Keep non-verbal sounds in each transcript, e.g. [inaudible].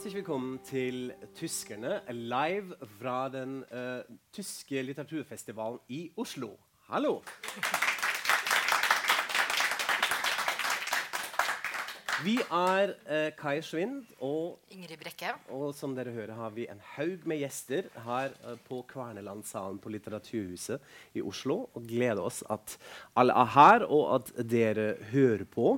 Herzlich willkommen til Tyskerne, live fra den uh, tyske litteraturfestivalen i Oslo. Hallo! Vi er uh, Kai Schwind, og, Ingrid Brekke. og som dere hører har vi en haug med gjester her uh, på Kvernelandsalen på Litteraturhuset i Oslo. Og gleder oss at alle er her, og at dere hører på.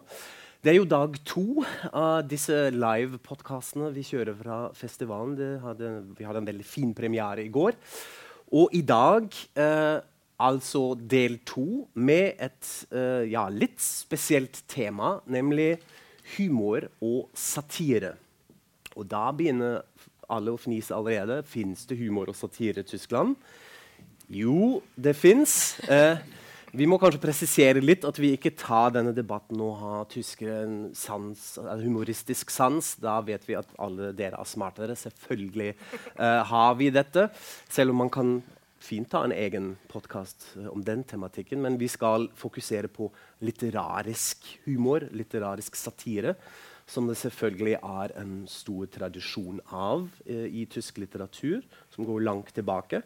Det er jo dag to av disse live-podkastene vi kjører fra festivalen. Hadde, vi hadde en veldig fin premiere i går. Og i dag eh, altså del to med et eh, ja, litt spesielt tema, nemlig humor og satire. Og da begynner alle å fnise allerede. Fins det humor og satire i Tyskland? Jo, det fins. Eh, vi må kanskje presisere litt at vi ikke tar denne debatten og har tyskere en sans, humoristisk sans. Da vet vi at alle dere er smartere. Selvfølgelig uh, har vi dette. Selv om man kan fint ta en egen podkast om den tematikken. Men vi skal fokusere på litterarisk humor, litterarisk satire. Som det selvfølgelig er en stor tradisjon av uh, i tysk litteratur, som går langt tilbake.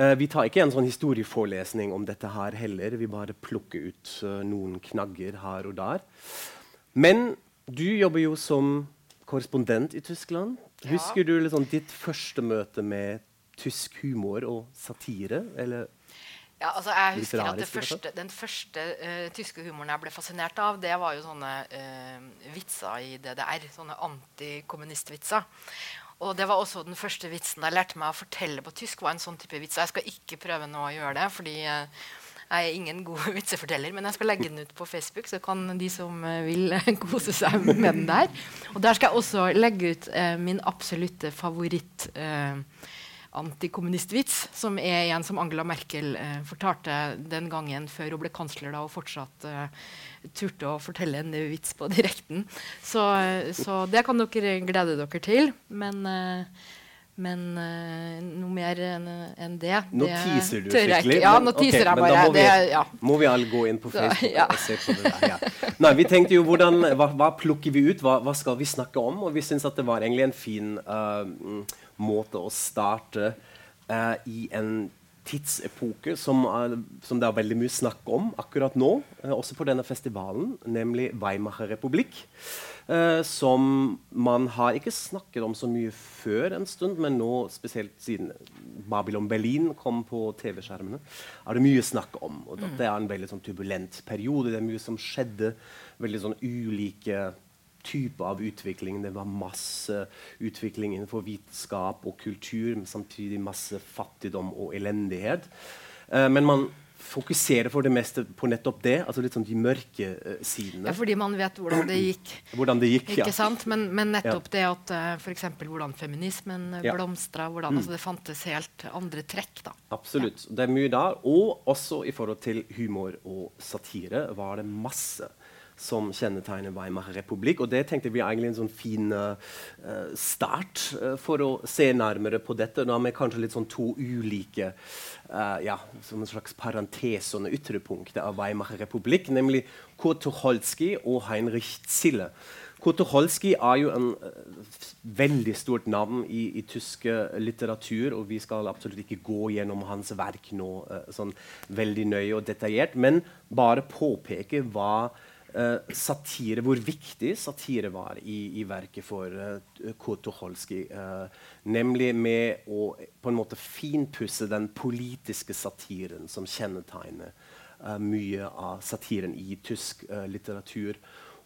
Eh, vi tar ikke en sånn historieforelesning om dette her heller. Vi bare plukker ut eh, noen knagger her og der. Men du jobber jo som korrespondent i Tyskland. Ja. Husker du liksom ditt første møte med tysk humor og satire? Eller Ja, altså jeg husker at første, Den første uh, tyske humoren jeg ble fascinert av, det var jo sånne uh, vitser i DDR. Sånne antikommunistvitser. Og det var også den første vitsen jeg lærte meg å fortelle på tysk. var en sånn type vits. Jeg skal ikke prøve nå å gjøre det, fordi eh, jeg er ingen god [laughs] vitseforteller. Men jeg skal legge den ut på Facebook, så kan de som eh, vil, [laughs] kose seg med den der. Og der skal jeg også legge ut eh, min absolutte favoritt. Eh, antikommunistvits, som er en som Angela Merkel eh, fortalte den gangen før hun ble kansler da, og fortsatt eh, turte å fortelle en vits på direkten. Så, eh, så det kan dere glede dere til. Men, eh, men eh, noe mer enn en det Nå det teaser du skikkelig. Ja, nå teaser teaser jeg men da bare. Må vi, Det, ja. må vi alle gå inn på Så, Facebook ja. og se på det der. Ja. Nei, vi tenkte jo hvordan, hva, hva plukker vi ut? Hva, hva skal vi snakke om? Og vi syns at det var egentlig en fin mm, måte å starte eh, i en tidsepoke som, er- som det er veldig mye snakk om akkurat nå, eh, også på denne festivalen, nemlig Weimacher-republikk. eh, som man har ikke snakket om så mye før en stund, men nå, spesielt siden Babylon Berlin kom på TV-skjermene, er det mye snakk om. Og det er en veldig sånn turbulent periode. Det er mye som skjedde. Veldig sånn ulike type av utvikling. Det var masse utvikling innenfor vitenskap og kultur, men samtidig masse fattigdom og elendighet. Eh, men man fokuserer for det meste på nettopp det, altså litt sånn de mørke eh, sidene. Ja, fordi man vet hvordan det gikk. [clears throat] Hvordan det gikk, ja. Sant? Men, men nettopp det at uh, f.eks. hvordan feminismen uh, Ja. Mm. blomstra. Hvordan, altså, det fantes helt andre trekk. da. Absolutt. Det er mye der. Og også i forhold til humor og satire var det masse som kjennetegner Weimar republikk. Og det tenkte vi egentlig en sånn fin uh, start uh, for å se nærmere på dette. Da med kanskje litt sånn to ulike uh, ja, som en slags parentes og ytterpunkter av Weimar republikk, nemlig Kurt Tucholsky og Heinrich Zille. Kotoholski er jo en uh, veldig stort navn i, i tysk litteratur, og vi skal absolutt ikke gå gjennom hans verk nå uh, sånn veldig nøye og detaljert, men bare påpeke hva satire, hvor viktig satire var i, i verket for uh, Kurt Tucholsky. eh, nemlig med å på en måte finpusse den politiske satiren som kjennetegner eh, mye av satiren i tysk eh, litteratur.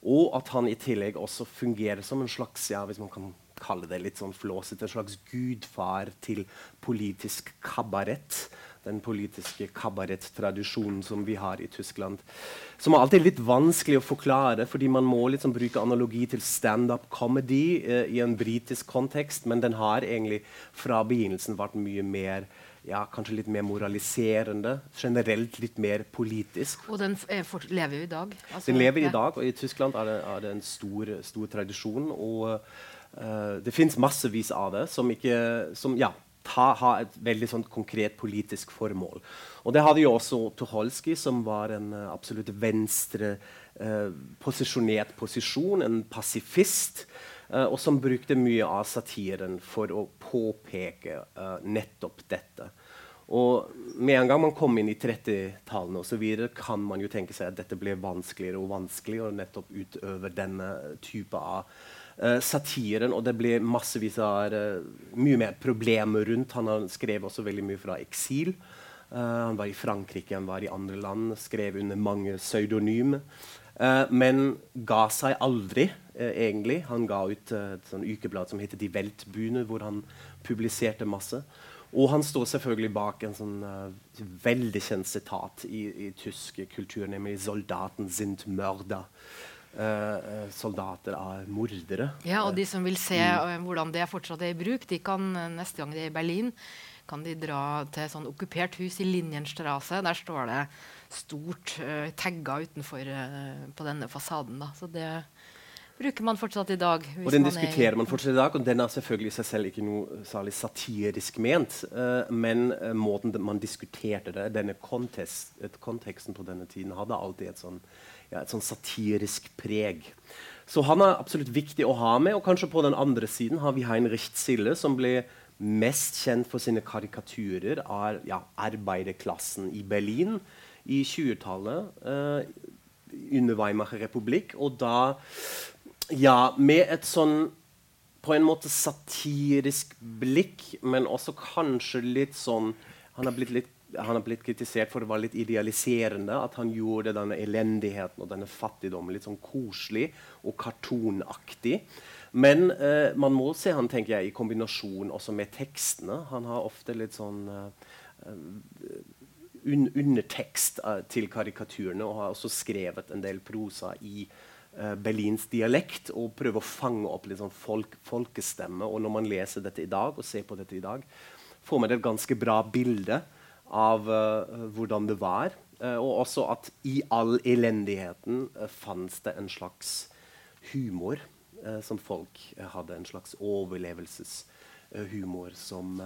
Og at han i tillegg også fungerer som en slags ja, hvis man kan kalle det litt sånn flåsete, en slags gudfar til politisk kabarett. Den politiske kabarettradisjonen som vi har i Tyskland. Som er alltid litt vanskelig å forklare, fordi man må liksom bruke analogi til standup comedy eh, i en britisk kontekst, men den har egentlig fra begynnelsen vært mye mer ja, kanskje litt mer moraliserende. Generelt litt mer politisk. Og den er lever jo i dag. Altså, Den lever i dag, og i Tyskland er det, er det en stor, stor tradisjon. Og uh, det fins massevis av det som, ikke, som ja, ta, ha et veldig sånn konkret politisk formål. Og det hadde jo også Tucholsky, som var en uh, absolutt venstre eh, posisjonert posisjon, en pasifist. uh, og som brukte mye av satiren for å påpeke uh, nettopp dette. Og med en gang man kom inn i 30-tallene osv., kan man jo tenke seg at dette ble vanskeligere og vanskeligere å nettopp utøve denne type av uh, satiren. Og det ble massevis av uh, mye mer problemer rundt. Han har skrevet også veldig mye fra eksil. Uh, han var i Frankrike, han var i andre land, skrev under mange pseudonymer. men ga seg aldri, egentlig. Han ga ut et sånn ukeblad som heter Die Weltbühne, hvor han publiserte masse. Og han står selvfølgelig bak en sånn uh, veldig kjent sitat i, i tysk kultur, nemlig 'Soldaten sind mørda'. Uh, soldater av mordere. Ja, og de som vil se uh, hvordan det fortsatt er i bruk, de kan neste gang de er i Berlin, kan de dra til et sånn okkupert hus i Linjenstrasse. Der står det stort uh, tagga utenfor på denne fasaden. Da. Så det bruker man fortsatt i dag. og den diskuterer man fortsatt i dag, og den er selvfølgelig i seg selv ikke noe særlig satirisk ment. Men måten man diskuterte det, denne kontekst, konteksten på denne tiden, hadde alltid et sånn, ja, et sånn satirisk preg. Så han er absolutt viktig å ha med. Og kanskje på den andre siden har vi Heinrich Zille, som ble mest kjent for sine karikaturer av ja, arbeiderklassen i Berlin i 20-tallet. Eh, under Weimarer republikk. Og da ja, med et sånn på en måte satirisk blikk, men også kanskje litt sånn Han har blitt, litt, han har blitt kritisert for å være litt idealiserende. At han gjorde denne elendigheten og denne fattigdommen litt sånn koselig og kartonaktig. Men eh, man må se han tenker jeg, i kombinasjon også med tekstene. Han har ofte litt sånn eh, un undertekst uh, til karikaturene og har også skrevet en del prosa i uh, Berlins dialekt og prøver å fange opp litt sånn folk, folkestemme. Og når man leser dette i dag, og ser på dette i dag, får man et ganske bra bilde av uh, hvordan det var. Uh, og også at i all elendigheten uh, fantes det en slags humor som folk hadde. En slags overlevelseshumor som,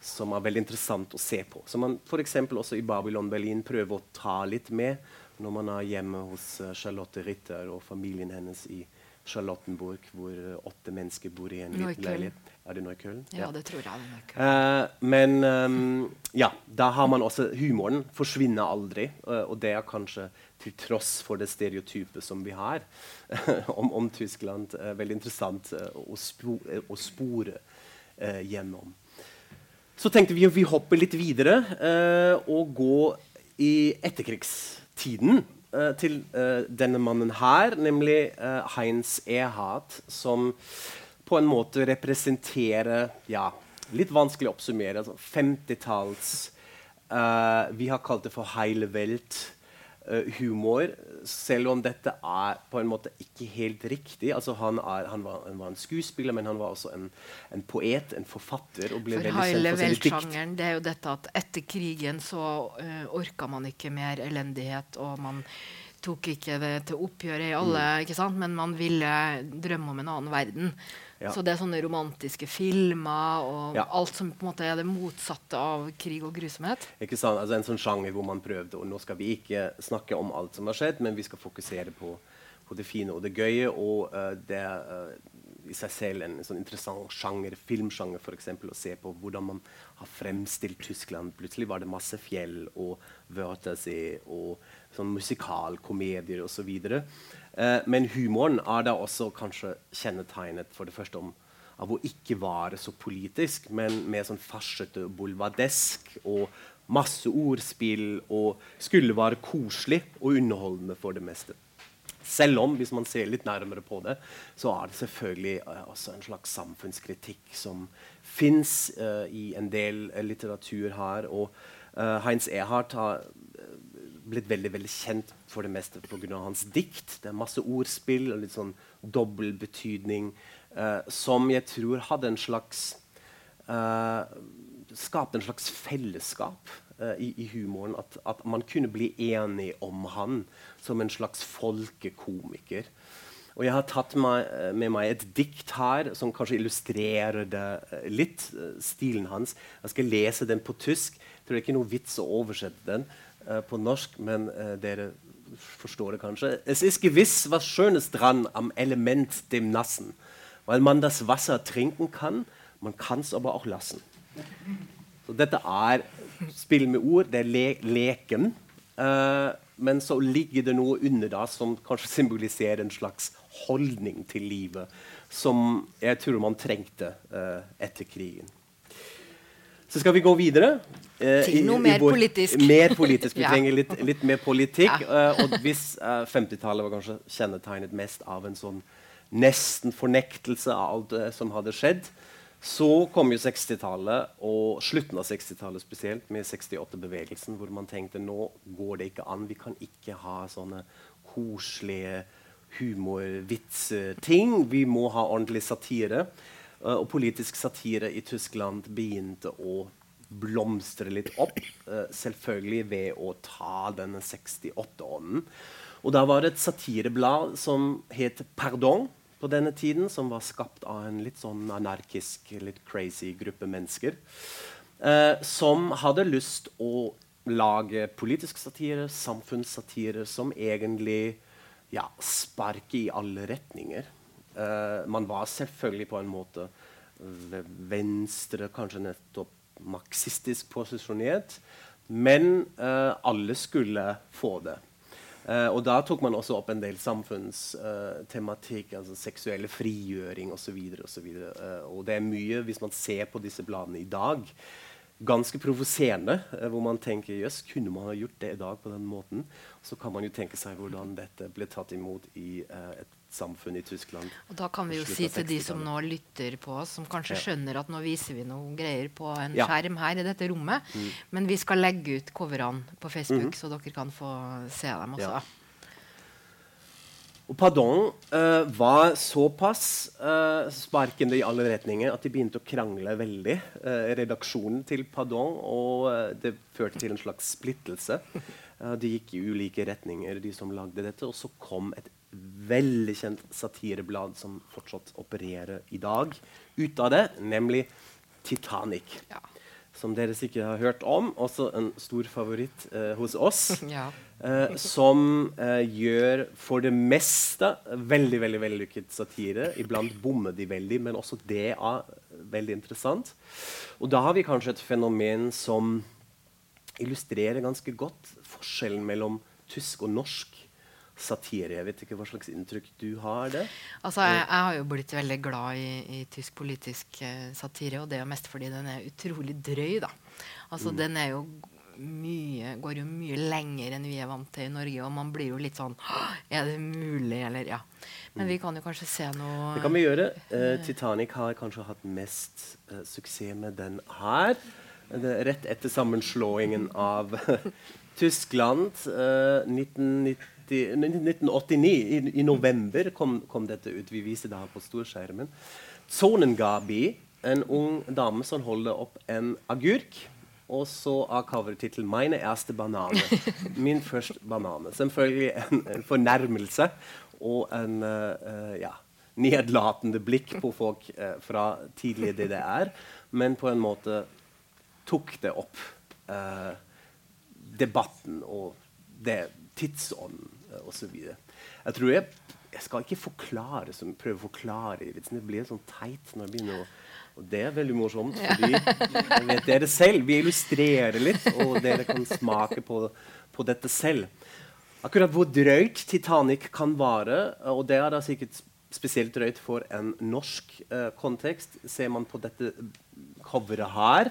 som er veldig interessant å se på. Som man f.eks. også i Babylon Berlin prøver å ta litt med når man er hjemme hos Charlotte Ritter og familien hennes i Charlottenburg, hvor åtte mennesker bor i en liten leilighet. Er det nøkkelen? Ja, det tror jeg. det uh, men um, ja, da har man også Humoren forsvinner aldri. og det er kanskje til tross for det stereotypet som vi har [laughs] om, om, Tyskland, veldig interessant å, spo å, spore gjennom. Så tenkte vi at vi hopper litt videre og går i etterkrigstiden uh, til uh, denne mannen her, nemlig uh, Heinz Ehat, som på en måte representerer ja, Litt vanskelig å oppsummere. Altså 50-talls Vi har kalt det for Welt uh, humor, selv om dette er på en måte ikke helt riktig. Altså, han, er, han, var, han, var, en skuespiller, men han var også en, en poet, en forfatter. og ble for heilevelt sjangeren det er jo dette at etter krigen så uh, orka man ikke mer elendighet. og man tok ikke det til oppgjøret i alle, mm. men man ville drømme om en annen verden. Ja. Så det er sånne romantiske filmer og ja. alt som på en måte er det motsatte av krig og grusomhet. Ikke sant? Altså En sånn sjanger hvor man prøvde og nå skal vi ikke snakke om alt som har skjedd, men vi skal fokusere på, på det fine og det gøye. Og uh, det er uh, i seg selv en sånn interessant sjanger, filmsjanger f.eks. Å se på hvordan man har fremstilt Tyskland. Plutselig var det masse fjell og Wörthersee og sånn musikalkomedier osv. Så Eh, men humoren er da også kanskje kjennetegnet for det første om, av å ikke være så politisk, men mer sånn farsete, bolvadesk og masse ordspill og skulle være koselig og underholdende for det meste. Selv om, hvis man ser litt nærmere på det, så er det selvfølgelig uh, også en slags samfunnskritikk som fins uh, i en del litteratur her. Og Heinz Ehart har blitt veldig veldig kjent for det meste pga. hans dikt. Det er masse ordspill og litt sånn dobbel betydning uh, som jeg tror hadde en slags uh, Skapte en slags fellesskap uh, i, i, humoren. At, at, man kunne bli enig om han som en slags folkekomiker. Og jeg har tatt meg, med meg et dikt her som kanskje illustrerer det litt. stilen hans. Jeg skal lese den på tysk. Jeg tror det er ikke noe vits å oversette den. Eh, på norsk, men uh, dere forstår det kanskje. Es ist gewiss was Schönes dran am Element dem Nassen. Weil man das Wasser trinken kann, man kan es aber auch lassen. Så dette er spill med ord, det er le leken. Uh, men så ligger det noe under da som kanskje symboliserer en slags holdning til livet som jeg tror man trengte uh, etter krigen. Så skal vi gå videre. Eh, til noe mer vår, politisk. Mer [laughs] politisk. Vi ja. trenger litt, litt, mer politikk. Ja. og hvis 50-tallet var kanskje kjennetegnet mest av en sånn nesten fornektelse av alt det som hadde skjedd, så kom jo 60-tallet, og slutten av 60-tallet spesielt, med 68-bevegelsen, hvor man tenkte nå går det ikke an. Vi kan ikke ha sånne koselige humorvitseting. Vi må ha ordentlig satire. Uh, og politisk satire i Tyskland begynte å blomstre litt opp. Uh, selvfølgelig ved å ta denne 68-ånden. Og da var det et satireblad som het Pardon på denne tiden, som var skapt av en litt sånn anarkisk, litt crazy gruppe mennesker. Eh, som hadde lyst å lage politisk satire, samfunnssatire, som egentlig ja, sparker i alle retninger. Eh, man var selvfølgelig på en måte venstre, kanskje nettopp marxistisk posisjonert, men eh, alle skulle få det. Uh, og da tok man også opp en del samfunnstematikk, altså seksuelle frigjøring osv. Og, så og, uh, og det er mye, hvis man ser på disse bladene i dag, ganske provoserende. Uh, hvor man tenker jøss, kunne man ha gjort det i dag på den måten? Så kan man jo tenke seg hvordan dette ble tatt imot i et samfunn i Tyskland. Og Da kan vi jo si til de som nå lytter på oss, som kanskje ja. skjønner at nå viser vi noen greier på en ja. skjerm her i dette rommet, mm. men vi skal legge ut coverne på Facebook, mm. så dere kan få se dem også. Ja. Og Pardon uh, var såpass uh, sparkende i alle retninger at de begynte å krangle veldig. Uh, redaksjonen til Pardon, og det førte til en slags splittelse. de gikk i ulike retninger, de som lagde dette. Og så kom et veldig kjent satireblad som fortsatt opererer i dag, ut av det, nemlig Titanic. Ja. Som dere sikkert har hørt om. Også en stor favoritt eh, hos oss. [laughs] Ja. eh, som eh, gjør for det meste veldig veldig vellykket satire. Iblant bommer de veldig, men også det er veldig interessant. Og da har vi kanskje et fenomen som illustrerer ganske godt forskjellen mellom tysk og norsk satire. Jeg vet ikke hva slags inntrykk du har det? Altså, jeg, jeg har jo blitt veldig glad i, i tysk politisk uh, satire, og det er jo mest fordi den er utrolig drøy. da. Altså, mm. Den er jo mye, går jo mye lenger enn vi er vant til i Norge, og man blir jo litt sånn Er det mulig, eller Ja. Men vi mm. kan jo kanskje se noe Det kan vi gjøre. Uh, Titanic har kanskje hatt mest uh, suksess med den her. rett etter sammenslåingen av [laughs] Tyskland 1990 1989, i, i november, kom, kom, dette ut. Vi viser det her på storskjermen. Zonengabi, en ung dame som holder opp en agurk. Og så av covertittelen 'Mine erste banane'. Min første banane. Selvfølgelig en, en fornærmelse og en uh, ja, nedlatende blikk på folk uh, fra tidlig DDR, men på en måte tok det opp uh, debatten og det tidsånden osv. Jeg tror jeg, jeg skal ikke forklare som, prøve å forklare vitsen. Det blir sånn teit når jeg begynner å og det er veldig morsomt, fordi jeg vet dere selv. Vi illustrerer litt, og dere kan smake på, på dette selv. Akkurat hvor drøyt Titanic kan være, og det er da sikkert spesielt drøyt for en norsk uh, kontekst, ser man på dette coveret her.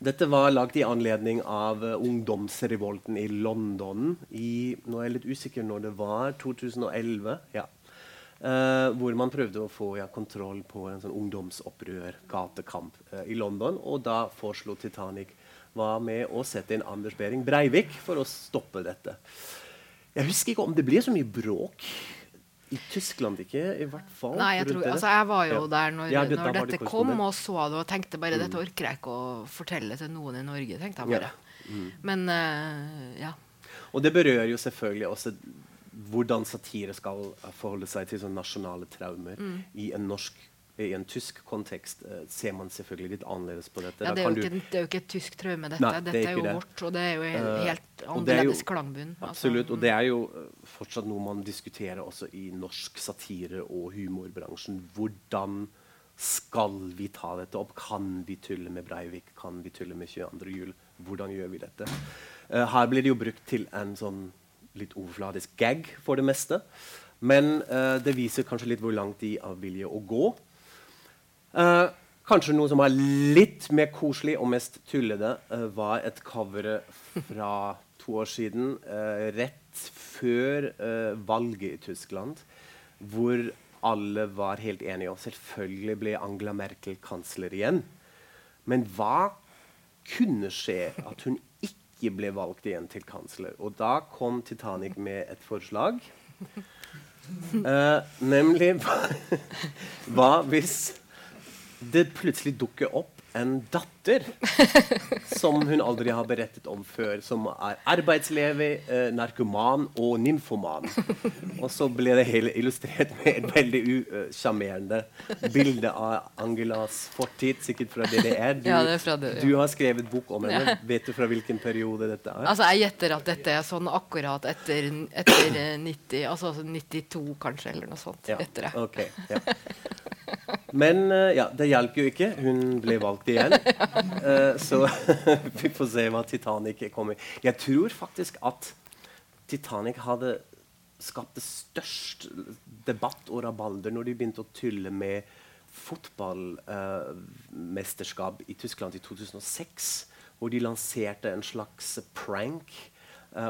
Dette var lagd i anledning av uh, ungdomsrevolten i London i Nå er jeg litt usikker når det var. 2011. ja. Uh, hvor man prøvde å få ja, kontroll på en sånn ungdomsopprør, gatekamp, uh, i London. Og da foreslo Titanic hva med å sette inn Anders Behring Breivik for å stoppe dette. Jeg husker ikke om det ble så mye bråk i Tyskland ikke, i hvert fall. Nei, jeg, tror, altså, jeg var jo ja. der når, ja, det, når dette det kom, og så det og tenkte bare mm. dette orker jeg ikke å fortelle til noen i Norge. tenkte jeg bare. Ja. Mm. Men uh, ja. Og det berører jo selvfølgelig også hvordan satire skal forholde seg til sånne nasjonale traumer mm. i en norsk i en tysk kontekst uh, ser man selvfølgelig litt annerledes på dette. Ja, det, er ikke, det, er jo ikke, et tysk traume, dette. Nei, dette er, er, jo det. vårt, og det er jo helt, helt annerledes klangbunn. Altså. Absolutt. Altså. Og det er jo fortsatt noe man diskuterer også i norsk satire- og humorbransjen. Hvordan skal vi ta dette opp? Kan vi tulle med Breivik? Kan vi tulle med 22. jul? Hvordan gjør vi dette? Uh, her blir det jo brukt til en sånn litt overfladisk gag for det meste. Men uh, det viser kanskje litt hvor langt de har vilje å gå. Uh, kanskje noe som er litt mer koselig og mest tullede, uh, var et cover fra to år siden, rett før valget i Tyskland, hvor alle var helt enige. Og selvfølgelig ble Angela Merkel kansler igjen. Men hva kunne skje at hun ikke ble valgt igjen til kansler. Og da kom Titanic med et forslag. Uh, nemlig hva [laughs] hvis det plutselig dukker opp en datter som hun aldri har berettet om før, som er arbeidsledig, eh, narkoman og nymfoman. Og så ble det hele illustrert med et veldig usjarmerende bilde av Angelas fortid, sikkert fra DDR. Du, ja, fra det, ja. du har skrevet bok om henne. Ja. Vet du fra hvilken periode dette er? Altså, Jeg gjetter at dette er sånn akkurat etter, etter 90, altså 92 kanskje, eller noe sånt. Ja. Etter det. Okay, ja. Men uh, ja, det hjalp jo ikke. Hun ble valgt igjen. Uh, så [laughs] vi får se hva Titanic kommer Jeg tror faktisk at Titanic hadde skapt det størst debatt og rabalder når de begynte å tulle med fotballmesterskap uh, i Tyskland i 2006, hvor de lanserte en slags prank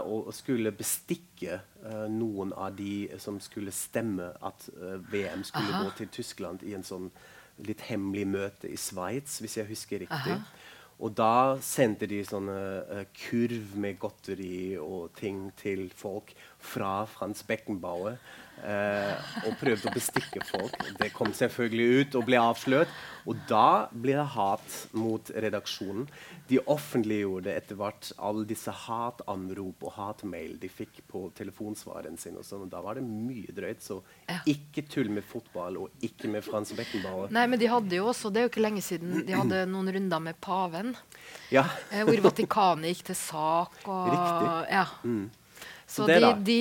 og skulle bestikke uh, noen av de som skulle stemme at uh, VM skulle Aha. gå til Tyskland i en sånn litt hemmelig møte i Sveits, hvis jeg husker riktig. Aha. Og da sendte de sånne kurv med godteri og ting til folk fra Frans Beckenbauer. Eh, og prøvde å bestikke folk. Det kom selvfølgelig ut og ble avslørt. Og da ble det hat mot redaksjonen. De offentliggjorde etter hvert alle disse hatanrop og hatmail de fikk på telefonsvaren sin. Og sånn, da var det mye drøyt. Så ikke tull med fotball, og ikke med Frans Beckenbauer. Nei, men de hadde jo også, det er jo ikke lenge siden, de hadde noen runder med paven. Ja. Eh, hvor Vatikanet gikk til sak. Og, Riktig. Ja. Mm. Så, så de, de,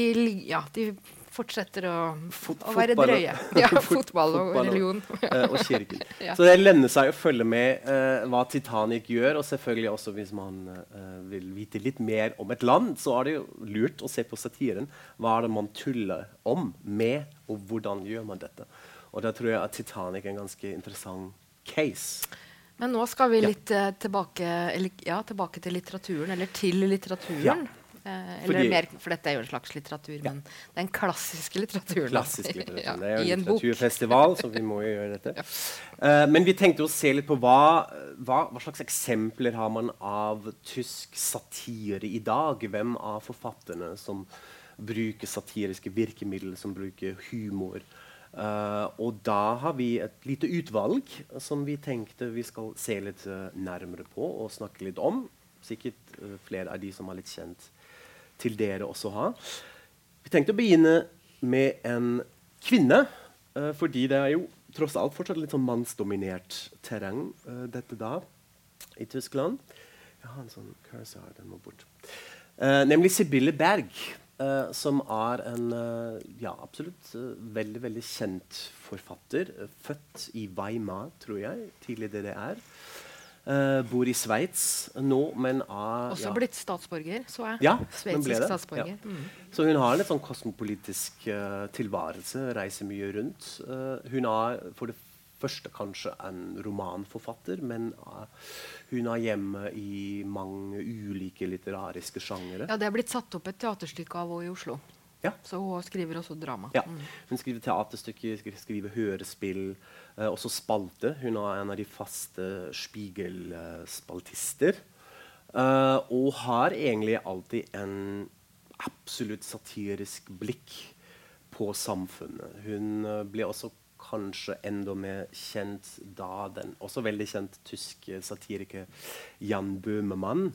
ja, de fortsetter å, Fot å være drøye. [laughs] Ja, fotball og religion. uh, og kirken. [laughs] ja. Så det lønner seg å følge med uh, hva Titanic gjør. Og selvfølgelig også hvis man uh, vil vite litt mer om et land, så er det jo lurt å se på satiren. Hva er det man tuller om med, og hvordan gjør man dette? Og da tror jeg at Titanic er en ganske interessant case. Men nå skal vi litt uh, tilbake, eller, ja, tilbake, til litteraturen, eller til litteraturen. Eh, eller Fordi, mer, for dette er jo en slags litteratur, ja. men den klassiske litteraturen. Klassisk litteratur. [laughs] ja, det er jo en litteraturfestival, så vi må jo gjøre dette. [laughs] ja. uh, men vi tenkte å se litt på hva, hva, hva, slags eksempler har man av tysk satire i dag? Hvem av forfatterne som bruker satiriske virkemidler, som bruker humor? Uh, og da har vi et lite utvalg som vi tenkte vi skal se litt uh, nærmere på og snakke litt om. Sikkert flere av de som er litt kjent til dere også ha. Vi tenkte å begynne med en kvinne, uh, fordi det er jo tross alt fortsatt litt sånn mannsdominert terreng, uh, dette da, i Tyskland. Jeg har en sånn cursor, den må bort. Uh, nemlig Sibylle Berg, som er en ja, absolutt veldig, veldig kjent forfatter. født i Weimar, tror jeg, tidlig DDR. Uh, bor i Sveits nå, men er Også ja. blitt statsborger, så jeg. Ja, Sveitsisk statsborger. Ja. Mm. Så hun har en litt sånn kosmopolitisk uh, tilværelse, reiser mye rundt. Uh, hun er for det første kanskje en romanforfatter, men hun er hjemme i mange ulike litterariske sjangere. Ja, det er blitt satt opp et teaterstykke av henne i Oslo. Ja. Så hun skriver også drama. Ja. Hun skriver teaterstykker, skriver hørespill, eh, også spalte. Hun er en av de faste Spiegel-spaltister. Uh, og har egentlig alltid en absolutt satirisk blikk på samfunnet. Hun uh, ble også kanskje enda mer kjent da den også veldig kjent tyske satiriker Jan Bøhmemann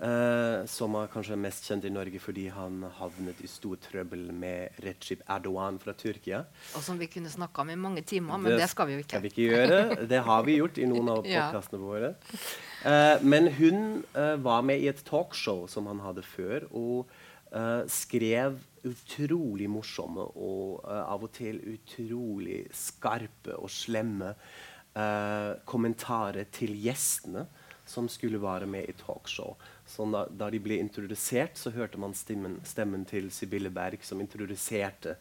Uh, som er kanskje mest kjent i Norge fordi han havnet i stor trøbbel med Recep Erdogan fra Tyrkia. Og som vi kunne snakka om i mange timer, men det, det skal vi jo ikke. Skal vi ikke gjøre. Det har vi gjort i noen av [laughs] podkastene våre. Uh, men hun uh, var med i et talkshow som han hadde før, og skrev utrolig morsomme og av og til utrolig skarpe og slemme kommentarer til gjestene som skulle være med i talkshow. Så da, da, de ble introdusert, så hørte man stemmen, stemmen til Sibylle Berg, som introduserte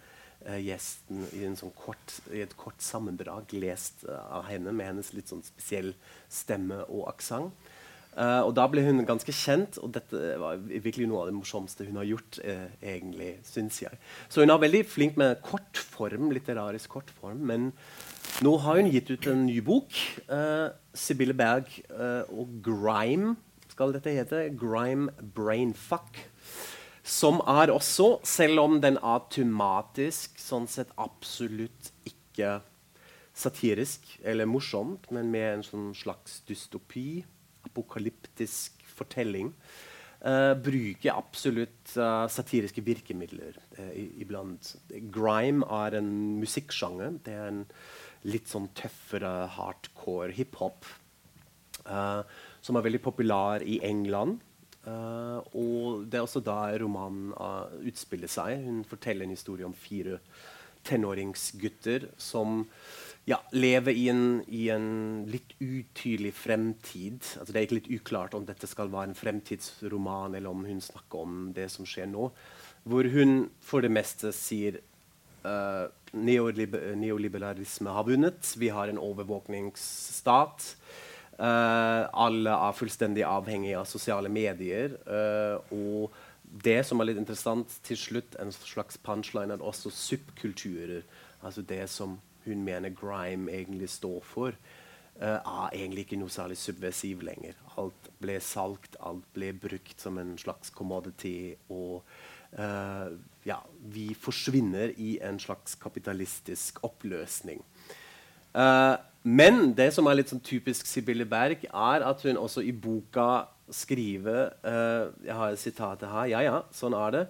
uh, gjesten i, sånn kort, i, et kort sammendrag lest uh, av henne med hennes litt sånn spesiell stemme og aksent. Uh, og da ble hun ganske kjent, og dette var virkelig noe av det morsomste hun har gjort. egentlig, synes jeg. Så hun er veldig flink med litterarisk kortform. Men nå har hun gitt ut en ny bok. Sibylle Berg og Grime skal dette hete. Grime Brainfuck. Som er også, selv om den er tematisk, sånn sett absolutt ikke satirisk eller morsomt, men med en sånn slags dystopi, apokalyptisk fortelling, uh, bruker absolutt uh, satiriske virkemidler uh, iblant. Grime er en musikksjanger. Det er en litt sånn tøffere hardcore hiphop. Uh, som er veldig populær i England. Uh, og det er også da romanen uh, utspiller seg. Hun forteller en historie om fire tenåringsgutter som ja, lever i en, i en, litt utydelig fremtid. Altså, det er ikke litt uklart om dette skal være en fremtidsroman, eller om hun snakker om det som skjer nå. Hvor hun for det meste sier uh, neoliberalisme har vunnet. Vi har en overvåkningsstat. Uh, alle er fullstendig avhengige av sosiale medier. Uh, og det som er litt interessant til slutt, en slags punchline, er også subkulturer. Altså det som hun mener grime egentlig står for, uh, er egentlig ikke noe særlig subversiv lenger. Alt ble salgt, alt ble brukt som en slags commodity. og ja, vi forsvinner i en slags kapitalistisk oppløsning. Uh, men det som er litt sånn typisk Sibylle Berg, er at hun også i boka skriver uh, Jeg har et sitat her. Ja, ja, sånn er det.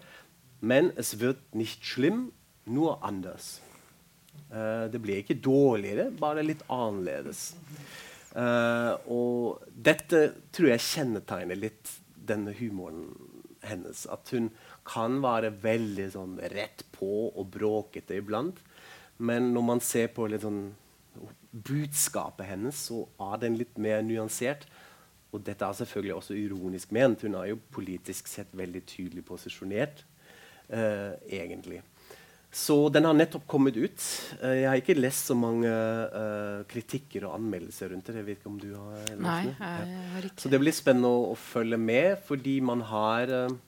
Men es wird nicht schlimm, nur anders. Uh, det blir ikke dårligere, bare litt annerledes. Uh, og dette tror jeg kjennetegner litt denne humoren hennes. At hun kan være veldig sånn rett på og bråkete iblant. Men når man ser på litt sånn budskapet hennes, så er den litt mer nyansert. Og dette er selvfølgelig også ironisk ment. Hun er jo politisk sett veldig tydelig posisjonert. Uh, egentlig. Så den har nettopp kommet ut. Uh, jeg har ikke lest så mange uh, kritikker og anmeldelser rundt det. Jeg vet ikke om du har lest Nei, jeg har ikke. Så det blir spennende å, å følge med, fordi man har Uh,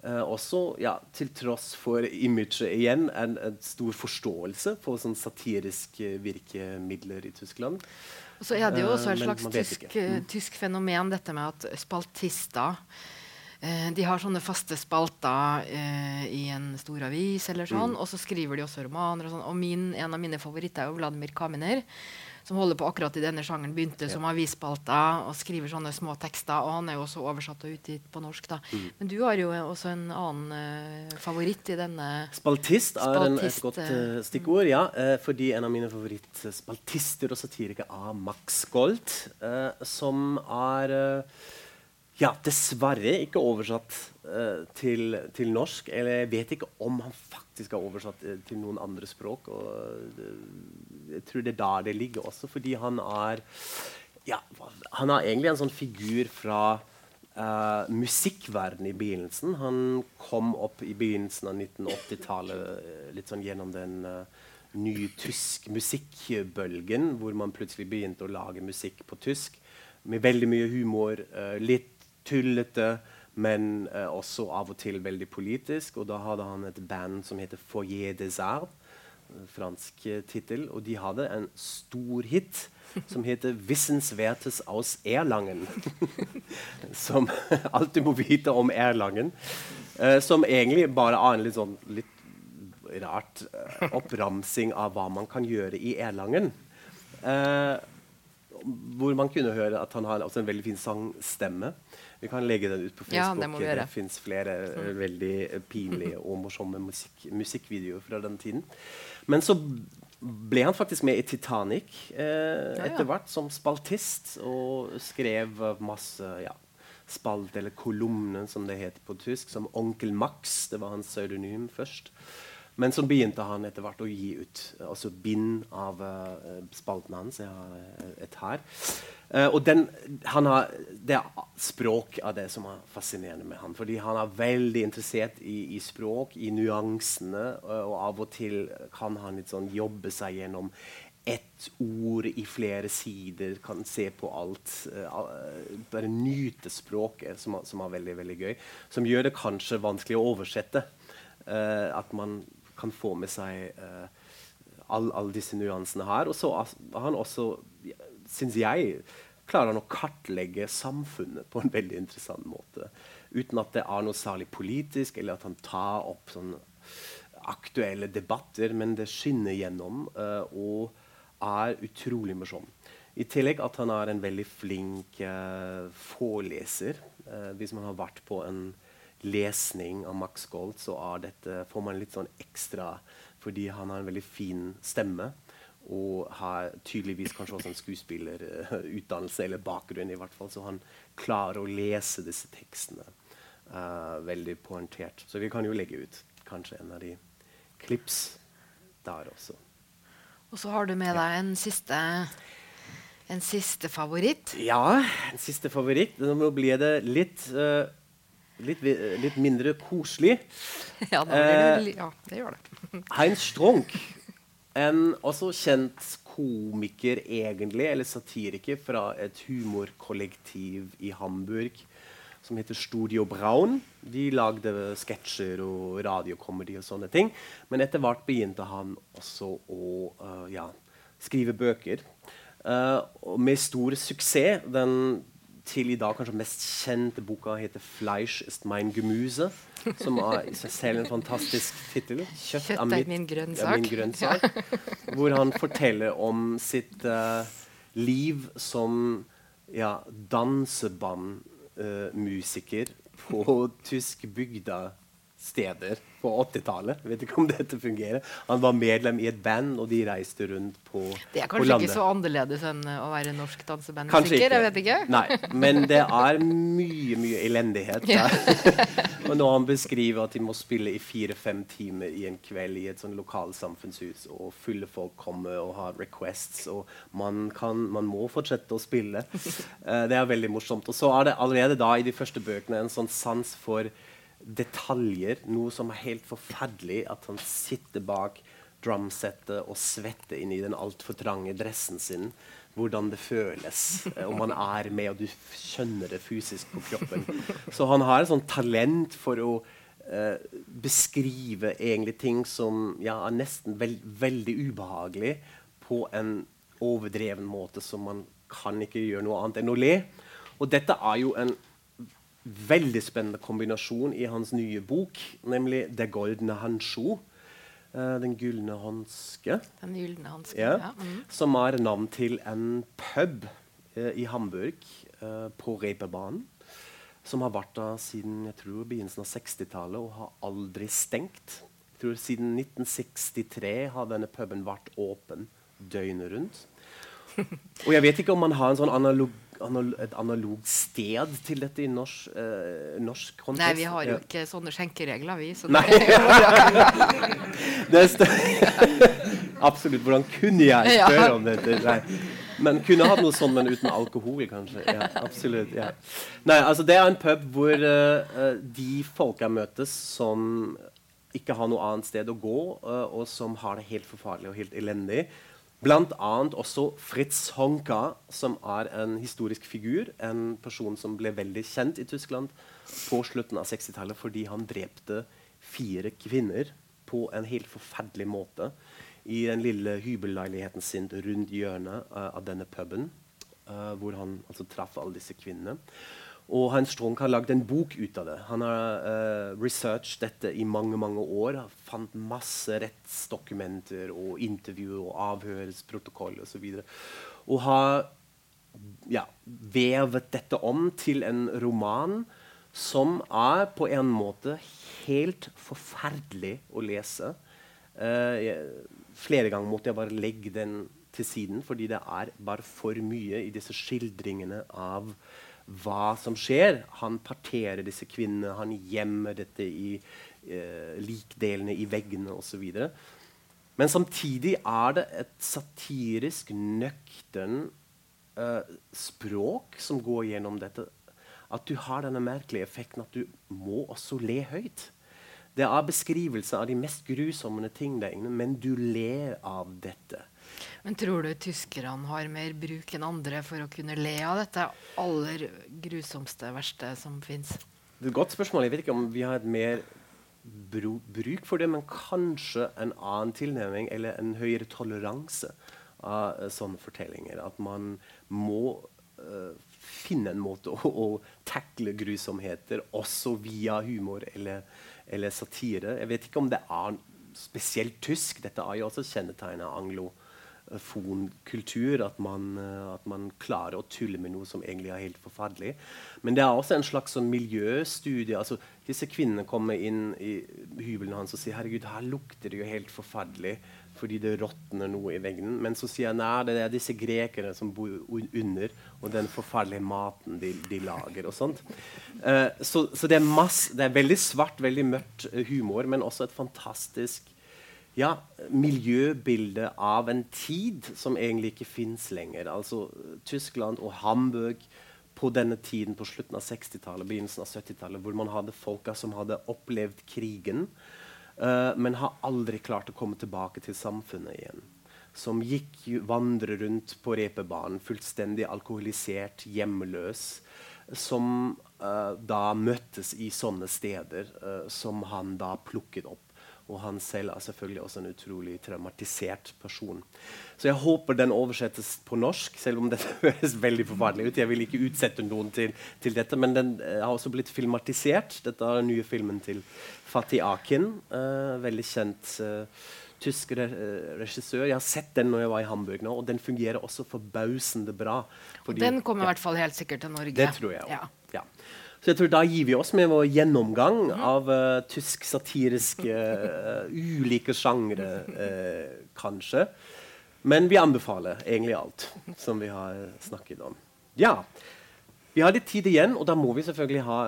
også, ja, til tross for imaget igjen, en, en stor forståelse for sånn satiriske virkemidler i Tyskland. Og så er det jo også et uh, slags tysk, mm. tysk, fenomen, dette med at spaltister de har sånne faste spalter i en stor avis, eller sånn, mm. og så skriver de også romaner. Og, sånn. og min, en av mine favoritter er jo Vladimir Kaminer som holder på akkurat i denne sjangeren, begynte ja. som avisspalter og skriver sånne små tekster. Og han er jo også oversatt og utgitt på norsk. da. Mm. Men du har jo også en annen uh, favoritt i denne Spaltist er Spaltist, en, et godt uh, stikkord, ja. Uh, fordi en av mine favorittspaltister og satirikere er Max Gold, som er ja, dessverre ikke oversatt uh, til, til, norsk. Eller jeg vet ikke om han faktisk er oversatt uh, til noen andre språk. Og, uh, jeg tror det er der det ligger også, fordi han er ja, Han er egentlig en sånn figur fra uh, musikkverdenen i begynnelsen. Han kom opp i begynnelsen av 1980-tallet litt sånn gjennom den nye tysk musikkbølgen, hvor man plutselig begynte å lage musikk på tysk med veldig mye humor. litt tullete, men eh, også av og til veldig politisk. Og da hadde han et band som heter Foyer des Arts. Fransk uh, tittel. Og de hadde en stor hit som heter [laughs] 'Wissenswertes aus Erlangen'. [laughs] som [laughs] alltid må vite om Erlangen. Eh, som egentlig bare er en litt sånn litt rart oppramsing av hva man kan gjøre i Erlangen. Hvor man kunne høre at han har en veldig fin sangstemme. Vi kan legge den ut på Facebook. Ja, det det fins flere mm. veldig pinlige [laughs] og morsomme musikk, musikkvideoer fra den tiden. Men så ble han faktisk med i Titanic eh, etter hvert som spaltist og skrev masse ja, spalt, eller kolumner, som det heter på tysk, som Onkel Max. Det var hans pseudonym først. Men så begynte han etter hvert å gi ut altså bind av uh, spalten hans. Jeg har uh, et her. Uh, og den, har, det er språk av det som er fascinerende med han. Fordi han er veldig interessert i, i språk, i nyansene. og av og til kan han litt sånn jobbe seg gjennom ett ord i flere sider, kan se på alt. bare nyte språket, som, som, er veldig veldig gøy. Som gjør det kanskje vanskelig å oversette. at man kan få med seg uh, alle all disse nyansene her. Og så har han også, syns jeg, klarer han å kartlegge samfunnet på en veldig interessant måte. Uten at det er noe særlig politisk, eller at han tar opp sånne aktuelle debatter, men det skinner gjennom uh, og er utrolig morsom. I tillegg at han er en veldig flink uh, foreleser. Uh, hvis man har vært på en lesning av Max Gold, så dette, får man litt sånn ekstra fordi han har en veldig fin stemme. Og har tydeligvis kanskje også en skuespillerutdannelse eller bakgrunn. i hvert fall, Så han klarer å lese disse tekstene uh, veldig poengtert. Så vi kan jo legge ut kanskje en av de klips der også. Og så har du med deg en siste, en siste favoritt. Ja, en siste favoritt. Nå blir det litt uh, litt, litt mindre koselig. [laughs] Ja, det, eh, ja, det gjør det. [laughs] Heinz Stronk, en også kjent komiker, egentlig, eller satiriker, fra et humorkollektiv i Hamburg som heter Studio Braun. De lagde sketsjer og radiokomedy og sånne ting. Men etter hvert begynte han også å uh, ja, skrive bøker. Uh, med stor suksess. Den til i dag kanskje mest kjente boka heter 'Fleisch ist mein Gemüse'. Som er i seg selv en fantastisk tittel. Kjøtt, er, mitt, min grønnsak. min grønnsak. hvor han forteller om sitt uh, liv som ja, dansebandmusiker uh, på tysk bygda steder på 80-tallet. Vet ikke om dette fungerer. Han var medlem i et band, og de reiste rundt på landet. Det er kanskje ikke så annerledes enn å være norsk dansebandmusiker? Jeg vet ikke. Nei, men det er mye, mye elendighet der. [laughs] og når han beskriver at de må spille i fire-fem timer i en kveld i et sånn lokalsamfunnshus, og fulle folk kommer og har requests, og man, kan, man må fortsette å spille, uh, [laughs] det er veldig morsomt. Og så er det allerede da i de første bøkene en sånn sans for detaljer. Noe som er helt forferdelig. At han sitter bak drumsettet og svetter inn i den altfor trange dressen sin. Hvordan det føles eh, om man er med, og du skjønner det fysisk på kroppen. Så han har et sånt talent for å eh, beskrive egentlig ting som ja, er nesten veld, veldig ubehagelig, på en overdreven måte som man kan ikke gjøre noe annet enn å le. Og dette er jo en veldig spennende kombinasjon i hans nye bok, nemlig 'Det goldne handsjo'. Uh, den gylne hanske. Den gylne hanske, ja. ja. Mm. Som er navn til en pub eh, i Hamburg eh, på Reeperbanen. Som har vært der siden jeg tror, begynnelsen av 60-tallet og har aldri stengt. Jeg tror Siden 1963 har denne puben vært åpen døgnet rundt. [laughs] Og jeg vet ikke om man har en sånn et analogt sted til dette i norsk, eh, norsk kontekst? Nei, vi har jo ikke sånne skjenkeregler, vi. Så [laughs] Nei. det [laughs] Absolutt. Hvordan kunne jeg spørre om dette? Nei. Men kunne hatt noe sånn, men uten alkohol, kanskje. Ja, absolutt. Ja. Nei, altså Det er en pub hvor uh, de folka møtes som ikke har noe annet sted å gå, uh, og som har det helt forferdelig og helt elendig. Bl.a. også Fritz Honka, som er en historisk figur. En person som ble veldig kjent i Tyskland på slutten av 60-tallet fordi han drepte fire kvinner på en helt forferdelig måte i den lille hybelleiligheten sin rundt hjørnet uh, av denne puben. Uh, hvor han altså, traff alle disse kvinnene. Og Heinz Strunk har lagd en bok ut av det. Han har uh, researchet dette i mange mange år. Han fant masse rettsdokumenter og intervjuer og avhørsprotokoll osv. Og, og har ja, vevet dette om til en roman som er på en måte helt forferdelig å lese. Uh, jeg, flere ganger måtte jeg bare legge den til siden, fordi det er bare for mye i disse skildringene av hva som skjer. Han parterer disse kvinnene, han gjemmer dette i eh, likdelene i veggene osv. Men samtidig er det et satirisk, nøktern eh, språk som går gjennom dette. At du har denne merkelige effekten at du må også le høyt. Det er beskrivelser av de mest grusomme tingene, men du ler av dette. Men tror du tyskerne har mer bruk enn andre for å kunne le av dette aller grusomste, verste som fins? Det er et godt spørsmål. Jeg vet ikke om vi har et mer bruk for det, men kanskje en annen tilnærming eller en høyere toleranse av uh, sånne fortellinger. At man må uh, finne en måte å, å takle grusomheter også via humor eller, eller, satire. Jeg vet ikke om det er spesielt tysk. Dette er jo også kjennetegnet anglo fonkultur. At man, uh, at man klarer å tulle med noe som egentlig er helt forferdelig. Men det er også en slags sånn miljøstudie. altså Disse kvinnene kommer inn i hybelen hans og sier herregud, her lukter det jo helt forferdelig fordi det råtner noe i veggen. Men så sier han nei, det er disse grekerne som bor under, og den forferdelige maten de, de lager. og sånt. Uh, så, så det, er masse, det er veldig svart, veldig mørkt humor, men også et fantastisk ja, miljøbildet av en tid som egentlig ikke fins lenger. Altså Tyskland og Hamburg på denne tiden på slutten av 60-tallet, begynnelsen av 70-tallet, hvor man hadde folka som hadde opplevd krigen, uh, men har aldri klart å komme tilbake til samfunnet igjen. Som gikk vandre rundt på reperbanen, fullstendig alkoholisert, hjemmeløs. Som uh, da møttes i sånne steder uh, som han da plukket opp. Og han selv er selvfølgelig også en utrolig traumatisert person. Så jeg håper den oversettes på norsk, selv om dette [laughs] høres veldig forferdelig ut. Jeg vil ikke utsette noen til, til dette, men den uh, har også blitt filmatisert. Dette er den nye filmen til Fatih Akin. Uh, veldig kjent uh, tysk re regissør. Jeg har sett den når jeg var i Hamburg nå, og den fungerer også forbausende bra. Den kommer i hvert fall helt sikkert til Norge. Det tror jeg også. Ja. ja. Så jeg tror Da gir vi oss med vår gjennomgang av uh, tysk satiriske uh, ulike sjangre, uh, kanskje. Men vi anbefaler egentlig alt som vi har snakket om. Ja, Vi har litt tid igjen, og da må vi selvfølgelig ha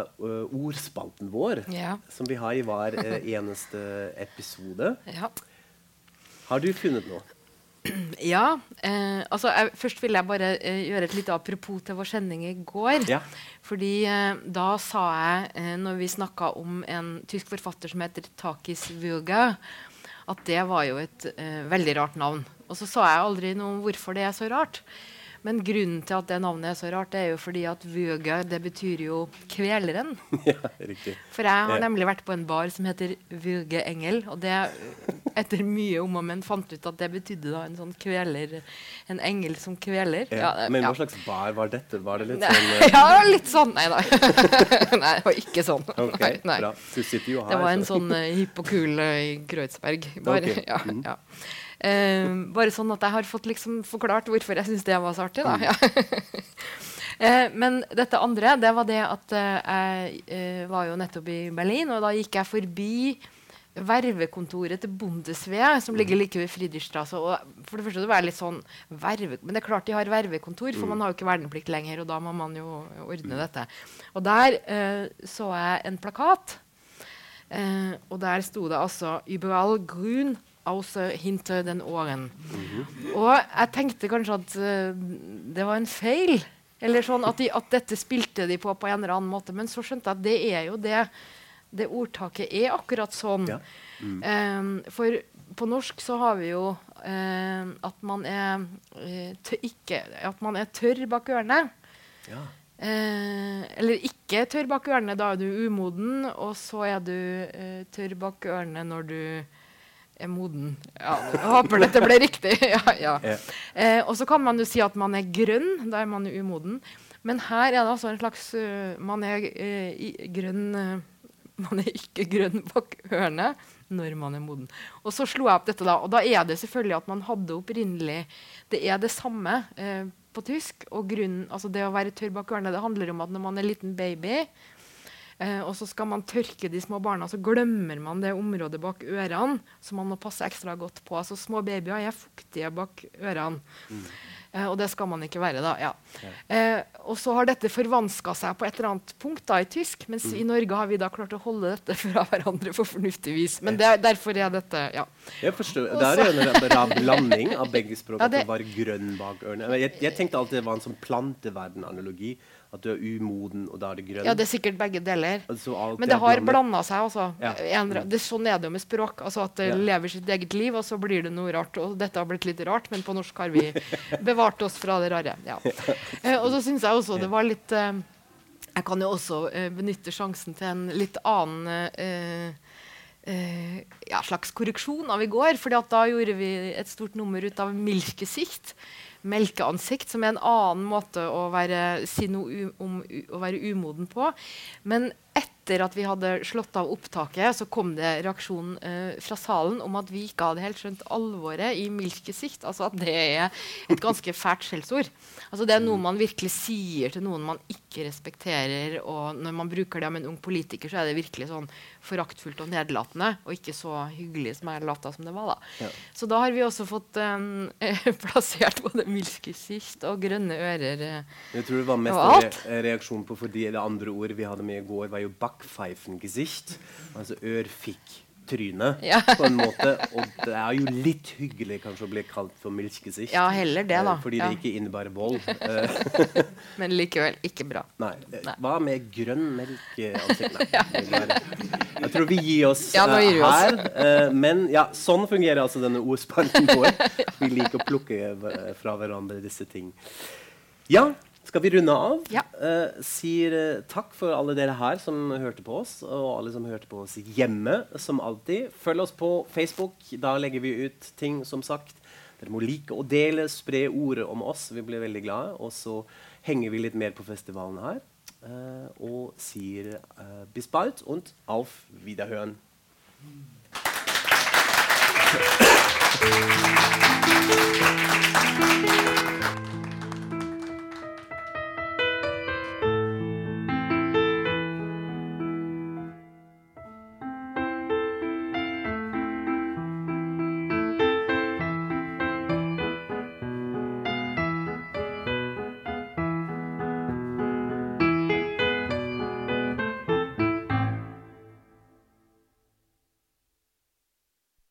ordspalten vår. Ja. Som vi har i hver eneste episode. Ja. Har du funnet noe? [clears throat] Ja. Eh, altså, jeg, først vil jeg bare eh, gjøre et lite apropos til vår sending i går. Ja. Fordi eh, da sa jeg, eh, når vi snakka om en tysk forfatter som heter Takis Vuga, at det var jo et eh, veldig rart navn. Og så sa jeg aldri noe om hvorfor det er så rart. Men grunnen til at det navnet er så rart, det er jo fordi at Vøga det betyr jo kveleren. [laughs] Ja, riktig. For jeg har nemlig vært på en bar som heter Vøge Engel. Og det, etter mye om og men fant ut at det betydde da en sånn kveler. En engel som kveler. Ja, men hva slags bar var dette? Var det litt sånn uh... [laughs] Ja, litt sånn. Nei da. [laughs] nei, det var ikke sånn. Okay, nei, nei. Bra. Du sitter jo her. Det var en sånn uh, hipp og kul uh, i Kreutzberg. Bare, okay. ja, mm. ja. Uh, bare sånn at jeg har fått liksom forklart hvorfor jeg syns det var så artig. Mm. Ja. uh, [laughs] men dette andre det var det at uh, jeg var jo nettopp i Berlin, og da gikk jeg forbi vervekontoret til Bundeswehr, som ligger like ved Friedrichstrasse. Og for det første det var litt sånn verve, Men det er klart de har vervekontor, for mm. man har jo ikke verneplikt lenger. Og da må man jo ordne dette. Og der så jeg en plakat, og der sto det altså 'Überall grün' også hinter den åren. Mm -hmm. Og jeg tenkte kanskje at uh, det var en feil. Eller sånn at, de, at, dette spilte de på på en eller annen måte. Men så skjønte jeg at det er jo det det ordtaket er akkurat sånn. Ja. Mm. Um, for på norsk så har vi jo uh, at man er uh, ikke At man er tørr bak ørene. Ja. Eh, eller ikke tørr bak ørene, da er du umoden, og så er du tørr bak ørene når du er moden. Ja, jeg håper dette ble riktig. [laughs] ja, ja. Eh, og så kan man jo si at man er grønn. Da er man umoden. Men her er det altså en slags uh, Man er uh, i, grønn uh, Man er ikke grønn bak ørene når man er moden. Og så slo jeg opp dette, da. Og da er det selvfølgelig at man hadde opprinnelig Det er det samme på tysk. Og grunnen, altså det å være tørr bak ørene det handler om at når man er liten baby, eh, og så skal man tørke de små barna, så glemmer man det området bak ørene som man må passe ekstra godt på. Altså Små babyer er fuktige bak ørene. Mm. Eh, og det skal man ikke være, da. Ja. Ja. Eh, og så har dette forvanska seg på et eller annet punkt da, i tysk, mens mm. i Norge har vi da klart å holde dette fra hverandre på fornuftig vis. Men det, derfor er dette ja. Jeg forstår. Det er jo en blanding av begge språk. [laughs] Ja, det, at det var grønn bak ørene. Jeg, jeg, tenkte alltid det var en sånn planteverden-analogi. At du er umoden, og da er det grønn. Ja, det er sikkert begge deler. Altså, Men det har blanda seg. Altså. Ja. det, sånn er det jo med språk. Altså At det ja. lever sitt eget liv, og så blir det noe rart. Og dette har blitt litt rart, men på norsk har vi [laughs] bevart oss fra det rare. Ja. Eh, og så syns jeg også det var litt eh, Jeg kan jo også eh, benytte sjansen til en litt annen Uh, ja, slags korreksjon av i går. fordi da gjorde vi et stort nummer ut av milkesikt melkeansikt, som er en annen måte å være, si noe om å være umoden på. Men etter at vi hadde slått av opptaket, så kom det reaksjon eh, fra salen om at vi ikke hadde helt skjønt alvoret i milkesikt. Altså at det er et ganske [laughs] fælt skjellsord. Altså det er noe man virkelig sier til noen man ikke respekterer. Og når man bruker det om en ung politiker, så er det virkelig sånn foraktfullt og nedlatende, og ikke så hyggelig som jeg lata som det var. da. Ja. Så da har vi også fått um, [laughs] plassert både milkesikt og grønne ører. Uh, jeg tror det var mest re reaksjon på fordi det andre ordet vi hadde med i går, var jo backpfeifengesicht, altså ørfikk trynet, ja. på en måte. Og det er jo litt hyggelig kanskje å bli kalt for milkgesicht. Ja, heller det, da. Eh, fordi det ikke innebærer vold. [laughs] Men likevel ikke bra. Nei. Nei. Hva med grønn melkeansikt? [laughs] Jeg tror vi gir oss ja, gir vi her. Oss. men ja, sånn fungerer altså denne ordspalten vår. [laughs] Vi liker å plukke fra hverandre disse ting. Ja, skal vi runde av? Ja. Uh, sier uh, takk for alle dere her som hørte på oss, og alle som hørte på oss hjemme, som alltid. Følg oss på Facebook. Da legger vi ut ting, som sagt. Dere må like og dele, spre ordet om oss. Vi blir veldig glade. Og så henger vi litt mer på festivalen her. Uh, og sier uh, bis bald und auf Wiederhören. Mm. [clears throat]